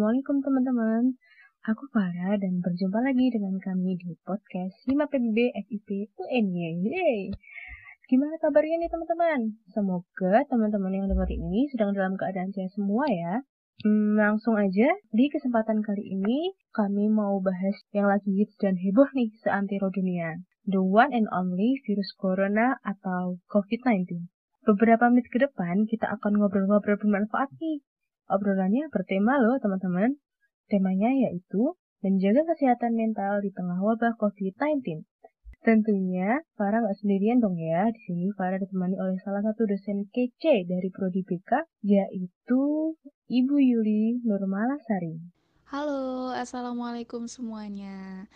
Assalamualaikum teman-teman. Aku Farah dan berjumpa lagi dengan kami di podcast Hima PBB FIP UNY. Yeay. Gimana kabarnya nih teman-teman? Semoga teman-teman yang dengar ini sedang dalam keadaan sehat semua ya. Hmm, langsung aja, di kesempatan kali ini kami mau bahas yang lagi hits dan heboh nih seantero dunia. The one and only virus corona atau COVID-19. Beberapa menit ke depan kita akan ngobrol-ngobrol bermanfaat nih Obrolannya bertema loh teman-teman. Temanya yaitu menjaga kesehatan mental di tengah wabah COVID-19. Tentunya Farah nggak sendirian dong ya. Di sini Farah ditemani oleh salah satu dosen kece dari Prodi BK, yaitu Ibu Yuli Nurmalasari. Halo, Assalamualaikum semuanya.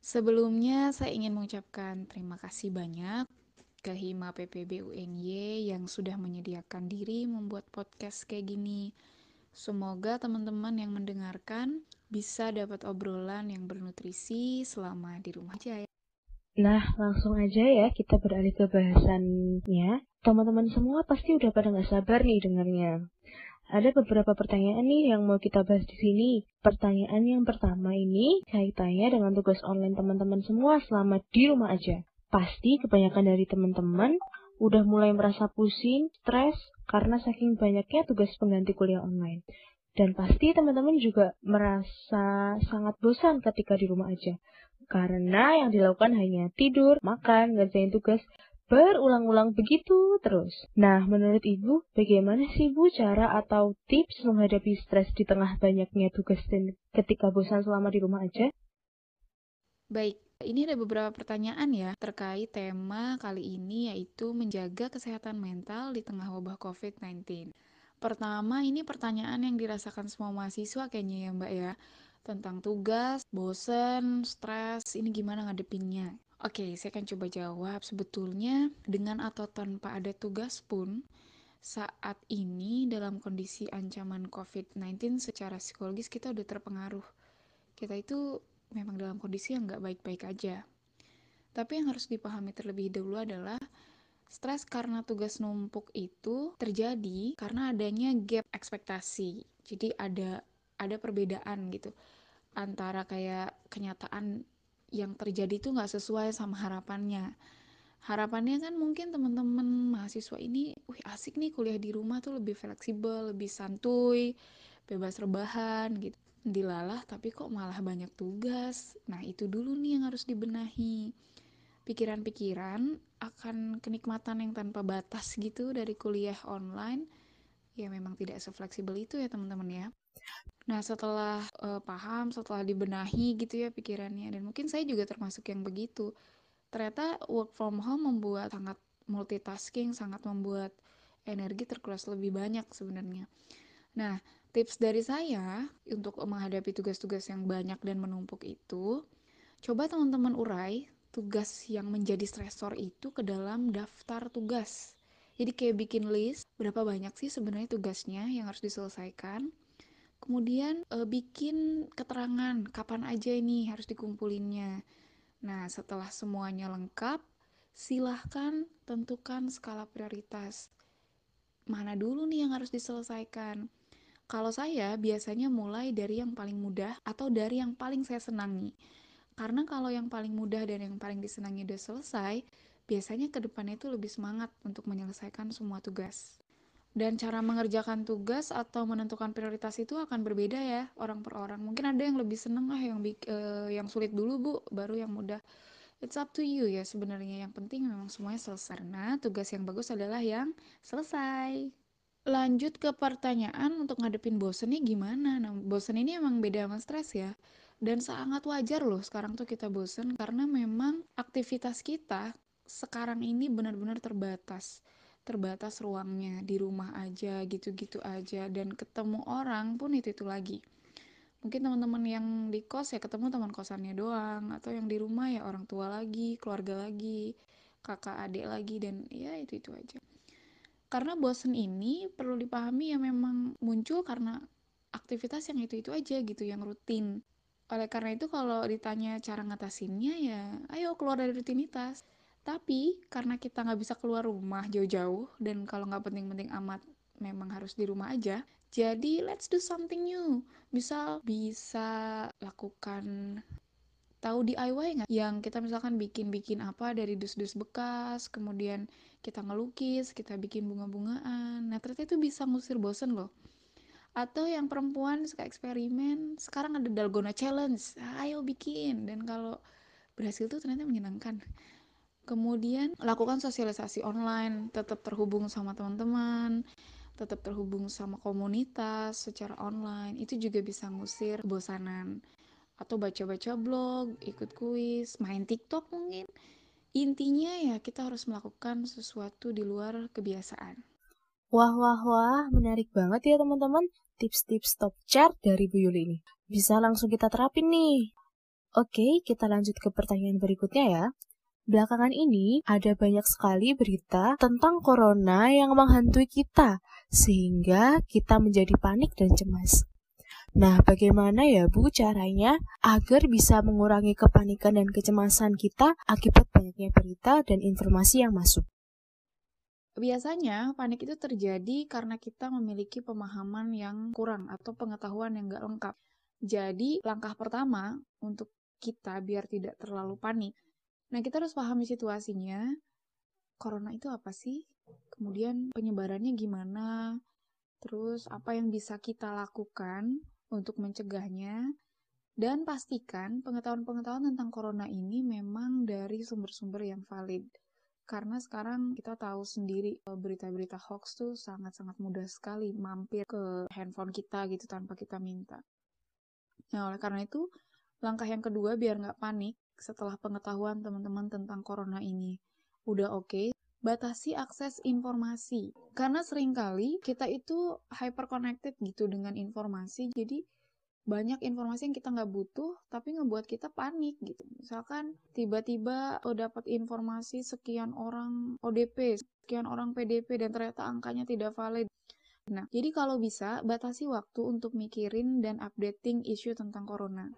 Sebelumnya saya ingin mengucapkan terima kasih banyak ke Hima PPB UNY yang sudah menyediakan diri membuat podcast kayak gini. Semoga teman-teman yang mendengarkan bisa dapat obrolan yang bernutrisi selama di rumah aja ya. Nah, langsung aja ya kita beralih ke bahasannya. Teman-teman semua pasti udah pada nggak sabar nih dengarnya. Ada beberapa pertanyaan nih yang mau kita bahas di sini. Pertanyaan yang pertama ini kaitannya dengan tugas online teman-teman semua selama di rumah aja. Pasti kebanyakan dari teman-teman udah mulai merasa pusing, stres, karena saking banyaknya tugas pengganti kuliah online. Dan pasti teman-teman juga merasa sangat bosan ketika di rumah aja. Karena yang dilakukan hanya tidur, makan, ngerjain tugas, berulang-ulang begitu terus. Nah, menurut Ibu, bagaimana sih Bu cara atau tips menghadapi stres di tengah banyaknya tugas dan ketika bosan selama di rumah aja? Baik, ini ada beberapa pertanyaan ya terkait tema kali ini yaitu menjaga kesehatan mental di tengah wabah COVID-19. Pertama, ini pertanyaan yang dirasakan semua mahasiswa kayaknya ya Mbak ya. Tentang tugas, bosen, stres, ini gimana ngadepinnya? Oke, saya akan coba jawab. Sebetulnya dengan atau tanpa ada tugas pun, saat ini dalam kondisi ancaman COVID-19 secara psikologis kita udah terpengaruh. Kita itu memang dalam kondisi yang nggak baik-baik aja. Tapi yang harus dipahami terlebih dahulu adalah stres karena tugas numpuk itu terjadi karena adanya gap ekspektasi. Jadi ada ada perbedaan gitu antara kayak kenyataan yang terjadi itu nggak sesuai sama harapannya. Harapannya kan mungkin teman-teman mahasiswa ini, wih asik nih kuliah di rumah tuh lebih fleksibel, lebih santuy, bebas rebahan gitu dilalah tapi kok malah banyak tugas. Nah, itu dulu nih yang harus dibenahi. Pikiran-pikiran akan kenikmatan yang tanpa batas gitu dari kuliah online ya memang tidak sefleksibel itu ya teman-teman ya. Nah, setelah uh, paham, setelah dibenahi gitu ya pikirannya dan mungkin saya juga termasuk yang begitu. Ternyata work from home membuat sangat multitasking, sangat membuat energi terkuras lebih banyak sebenarnya. Nah, Tips dari saya untuk menghadapi tugas-tugas yang banyak dan menumpuk itu, coba teman-teman urai tugas yang menjadi stresor itu ke dalam daftar tugas. Jadi kayak bikin list berapa banyak sih sebenarnya tugasnya yang harus diselesaikan. Kemudian e, bikin keterangan kapan aja ini harus dikumpulinnya. Nah, setelah semuanya lengkap, silahkan tentukan skala prioritas. Mana dulu nih yang harus diselesaikan? Kalau saya biasanya mulai dari yang paling mudah atau dari yang paling saya senangi. Karena kalau yang paling mudah dan yang paling disenangi udah selesai, biasanya ke depannya itu lebih semangat untuk menyelesaikan semua tugas. Dan cara mengerjakan tugas atau menentukan prioritas itu akan berbeda ya orang per orang. Mungkin ada yang lebih seneng lah yang uh, yang sulit dulu bu, baru yang mudah. It's up to you ya sebenarnya. Yang penting memang semuanya selesai. Karena tugas yang bagus adalah yang selesai lanjut ke pertanyaan untuk ngadepin bosen nih gimana? Nah, bosen ini emang beda sama stres ya. Dan sangat wajar loh sekarang tuh kita bosen karena memang aktivitas kita sekarang ini benar-benar terbatas. Terbatas ruangnya di rumah aja gitu-gitu aja dan ketemu orang pun itu-itu lagi. Mungkin teman-teman yang di kos ya ketemu teman kosannya doang atau yang di rumah ya orang tua lagi, keluarga lagi, kakak adik lagi dan ya itu-itu aja karena bosen ini perlu dipahami ya memang muncul karena aktivitas yang itu-itu aja gitu yang rutin oleh karena itu kalau ditanya cara ngatasinnya ya ayo keluar dari rutinitas tapi karena kita nggak bisa keluar rumah jauh-jauh dan kalau nggak penting-penting amat memang harus di rumah aja. Jadi let's do something new. Misal bisa lakukan tahu DIY nggak? Yang kita misalkan bikin-bikin apa dari dus-dus bekas, kemudian kita ngelukis, kita bikin bunga-bungaan. Nah ternyata itu bisa ngusir bosen loh. Atau yang perempuan suka eksperimen, sekarang ada dalgona challenge. Ayo bikin. Dan kalau berhasil tuh ternyata menyenangkan. Kemudian lakukan sosialisasi online, tetap terhubung sama teman-teman, tetap terhubung sama komunitas secara online. Itu juga bisa ngusir kebosanan. Atau baca-baca blog, ikut kuis, main TikTok mungkin. Intinya ya kita harus melakukan sesuatu di luar kebiasaan. Wah, wah, wah, menarik banget ya teman-teman tips-tips top chart dari Bu Yuli ini. Bisa langsung kita terapin nih. Oke, kita lanjut ke pertanyaan berikutnya ya. Belakangan ini ada banyak sekali berita tentang corona yang menghantui kita, sehingga kita menjadi panik dan cemas. Nah, bagaimana ya Bu caranya agar bisa mengurangi kepanikan dan kecemasan kita akibat banyaknya berita dan informasi yang masuk? Biasanya panik itu terjadi karena kita memiliki pemahaman yang kurang atau pengetahuan yang nggak lengkap. Jadi, langkah pertama untuk kita biar tidak terlalu panik Nah, kita harus pahami situasinya. Corona itu apa sih? Kemudian penyebarannya gimana? Terus apa yang bisa kita lakukan untuk mencegahnya? Dan pastikan pengetahuan-pengetahuan tentang corona ini memang dari sumber-sumber yang valid. Karena sekarang kita tahu sendiri eh, berita-berita hoax tuh sangat-sangat mudah sekali mampir ke handphone kita gitu tanpa kita minta. Nah, oleh karena itu, langkah yang kedua biar nggak panik, setelah pengetahuan teman-teman tentang corona ini. Udah oke, okay, batasi akses informasi. Karena sering kali kita itu hyper connected gitu dengan informasi, jadi banyak informasi yang kita nggak butuh, tapi ngebuat kita panik gitu. Misalkan tiba-tiba oh, dapat informasi sekian orang ODP, sekian orang PDP, dan ternyata angkanya tidak valid. Nah, jadi kalau bisa, batasi waktu untuk mikirin dan updating isu tentang corona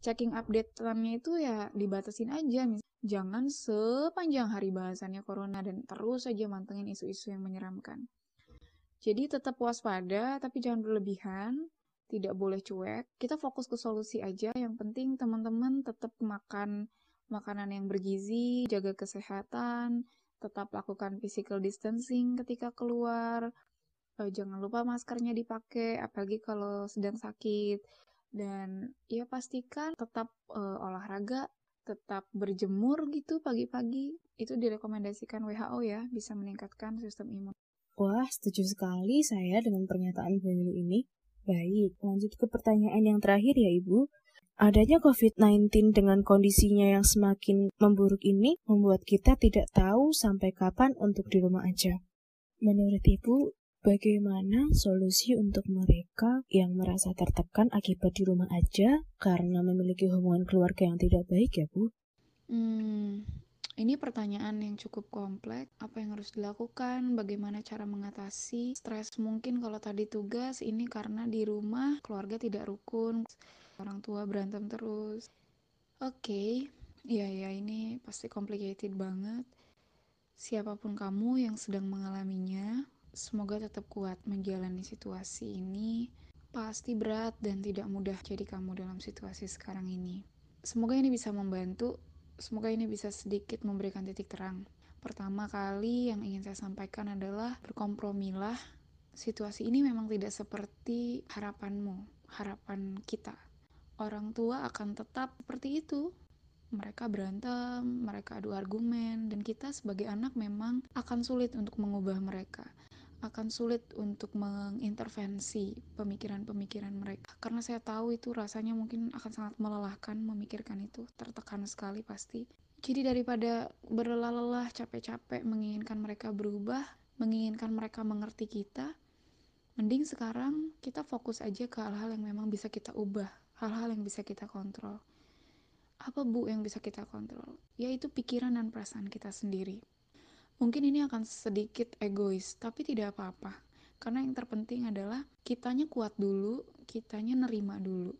checking update nya itu ya dibatasin aja. Jangan sepanjang hari bahasannya corona dan terus saja mantengin isu-isu yang menyeramkan. Jadi tetap waspada, tapi jangan berlebihan. Tidak boleh cuek. Kita fokus ke solusi aja. Yang penting teman-teman tetap makan makanan yang bergizi, jaga kesehatan, tetap lakukan physical distancing ketika keluar. Eh, jangan lupa maskernya dipakai, apalagi kalau sedang sakit dan ya pastikan tetap uh, olahraga tetap berjemur gitu pagi-pagi itu direkomendasikan WHO ya bisa meningkatkan sistem imun. Wah, setuju sekali saya dengan pernyataan Bu ini. Baik, lanjut ke pertanyaan yang terakhir ya Ibu. Adanya COVID-19 dengan kondisinya yang semakin memburuk ini membuat kita tidak tahu sampai kapan untuk di rumah aja. Menurut Ibu, Bagaimana solusi untuk mereka yang merasa tertekan akibat di rumah aja karena memiliki hubungan keluarga yang tidak baik ya Bu? Hmm, ini pertanyaan yang cukup kompleks. Apa yang harus dilakukan? Bagaimana cara mengatasi stres? Mungkin kalau tadi tugas ini karena di rumah keluarga tidak rukun, orang tua berantem terus. Oke, okay. ya ya ini pasti complicated banget. Siapa pun kamu yang sedang mengalaminya, Semoga tetap kuat menjalani situasi ini. Pasti berat dan tidak mudah jadi kamu dalam situasi sekarang ini. Semoga ini bisa membantu, semoga ini bisa sedikit memberikan titik terang. Pertama kali yang ingin saya sampaikan adalah berkompromilah. Situasi ini memang tidak seperti harapanmu, harapan kita. Orang tua akan tetap seperti itu, mereka berantem, mereka adu argumen, dan kita sebagai anak memang akan sulit untuk mengubah mereka akan sulit untuk mengintervensi pemikiran-pemikiran mereka. Karena saya tahu itu rasanya mungkin akan sangat melelahkan memikirkan itu tertekan sekali pasti. Jadi daripada berlelah-lelah capek-capek menginginkan mereka berubah menginginkan mereka mengerti kita mending sekarang kita fokus aja ke hal-hal yang memang bisa kita ubah hal-hal yang bisa kita kontrol. Apa bu yang bisa kita kontrol? Yaitu pikiran dan perasaan kita sendiri Mungkin ini akan sedikit egois, tapi tidak apa-apa. Karena yang terpenting adalah kitanya kuat dulu, kitanya nerima dulu.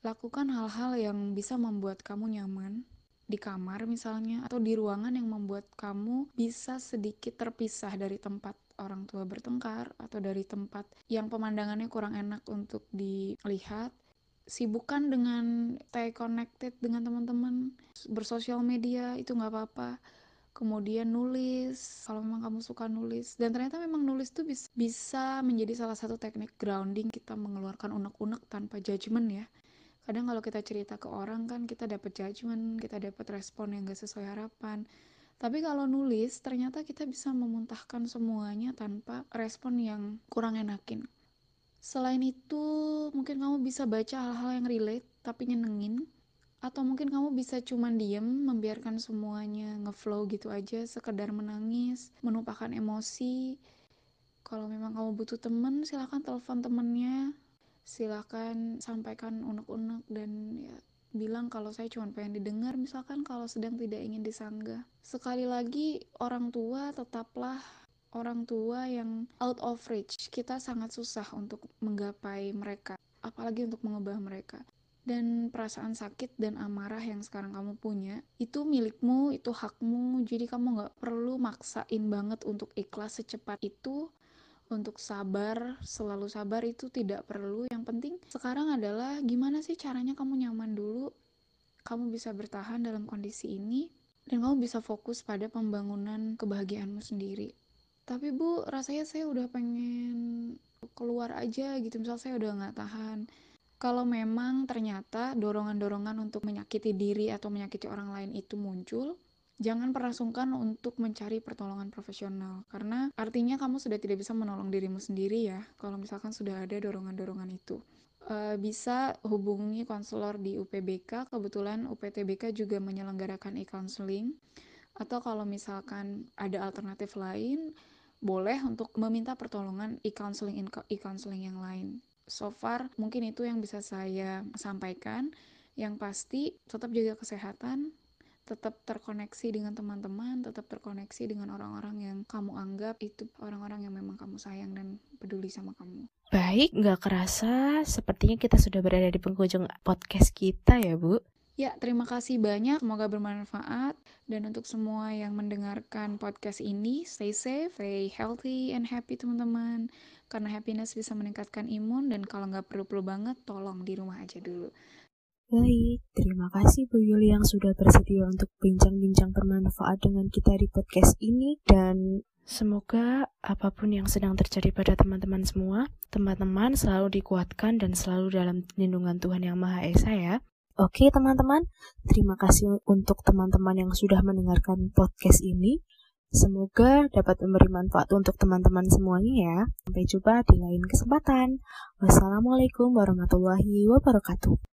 Lakukan hal-hal yang bisa membuat kamu nyaman, di kamar misalnya, atau di ruangan yang membuat kamu bisa sedikit terpisah dari tempat orang tua bertengkar atau dari tempat yang pemandangannya kurang enak untuk dilihat sibukkan dengan stay connected dengan teman-teman bersosial media itu nggak apa-apa kemudian nulis kalau memang kamu suka nulis. Dan ternyata memang nulis tuh bisa menjadi salah satu teknik grounding kita mengeluarkan unek-unek tanpa judgement ya. Kadang kalau kita cerita ke orang kan kita dapat judgement kita dapat respon yang gak sesuai harapan. Tapi kalau nulis ternyata kita bisa memuntahkan semuanya tanpa respon yang kurang enakin. Selain itu mungkin kamu bisa baca hal-hal yang relate tapi nyenengin atau mungkin kamu bisa cuman diem membiarkan semuanya ngeflow gitu aja sekedar menangis menumpahkan emosi. Kalau memang kamu butuh temen silahkan telepon temennya. Silahkan sampaikan unek-unek dan ya bilang kalau saya cuma pengen didengar misalkan kalau sedang tidak ingin disanggah. Sekali lagi orang tua tetaplah orang tua yang out of reach. Kita sangat susah untuk menggapai mereka apalagi untuk mengubah mereka dan perasaan sakit dan amarah yang sekarang kamu punya itu milikmu itu hakmu. Jadi kamu nggak perlu maksain banget untuk ikhlas secepat itu. Untuk sabar selalu sabar itu tidak perlu. Yang penting sekarang adalah gimana sih caranya kamu nyaman dulu? Kamu bisa bertahan dalam kondisi ini dan kamu bisa fokus pada pembangunan kebahagiaanmu sendiri. Tapi bu rasanya saya udah pengen keluar aja gitu. Misal saya udah nggak tahan kalau memang ternyata dorongan-dorongan untuk menyakiti diri atau menyakiti orang lain itu muncul, jangan pernah sungkan untuk mencari pertolongan profesional. Karena artinya kamu sudah tidak bisa menolong dirimu sendiri ya kalau misalkan sudah ada dorongan-dorongan itu. E, bisa hubungi konselor di UPBK kebetulan UPTBK juga menyelenggarakan e-counseling. Atau kalau misalkan ada alternatif lain boleh untuk meminta pertolongan e-counseling e-counseling yang lain so far mungkin itu yang bisa saya sampaikan yang pasti tetap jaga kesehatan tetap terkoneksi dengan teman-teman, tetap terkoneksi dengan orang-orang yang kamu anggap itu orang-orang yang memang kamu sayang dan peduli sama kamu. Baik, nggak kerasa sepertinya kita sudah berada di penghujung podcast kita ya Bu. Ya, terima kasih banyak. Semoga bermanfaat. Dan untuk semua yang mendengarkan podcast ini, stay safe, stay healthy and happy teman-teman karena happiness bisa meningkatkan imun dan kalau nggak perlu-perlu banget tolong di rumah aja dulu. Baik, terima kasih Bu Yuli yang sudah bersedia untuk bincang-bincang bermanfaat dengan kita di podcast ini dan semoga apa pun yang sedang terjadi pada teman-teman semua, teman-teman selalu dikuatkan dan selalu dalam lindungan Tuhan Yang Maha Esa ya. Oke teman-teman, terima kasih untuk teman-teman yang sudah mendengarkan podcast ini. Semoga dapat memberi manfaat untuk teman-teman semuanya ya. Sampai jumpa di lain kesempatan. Wassalamualaikum warahmatullahi wabarakatuh.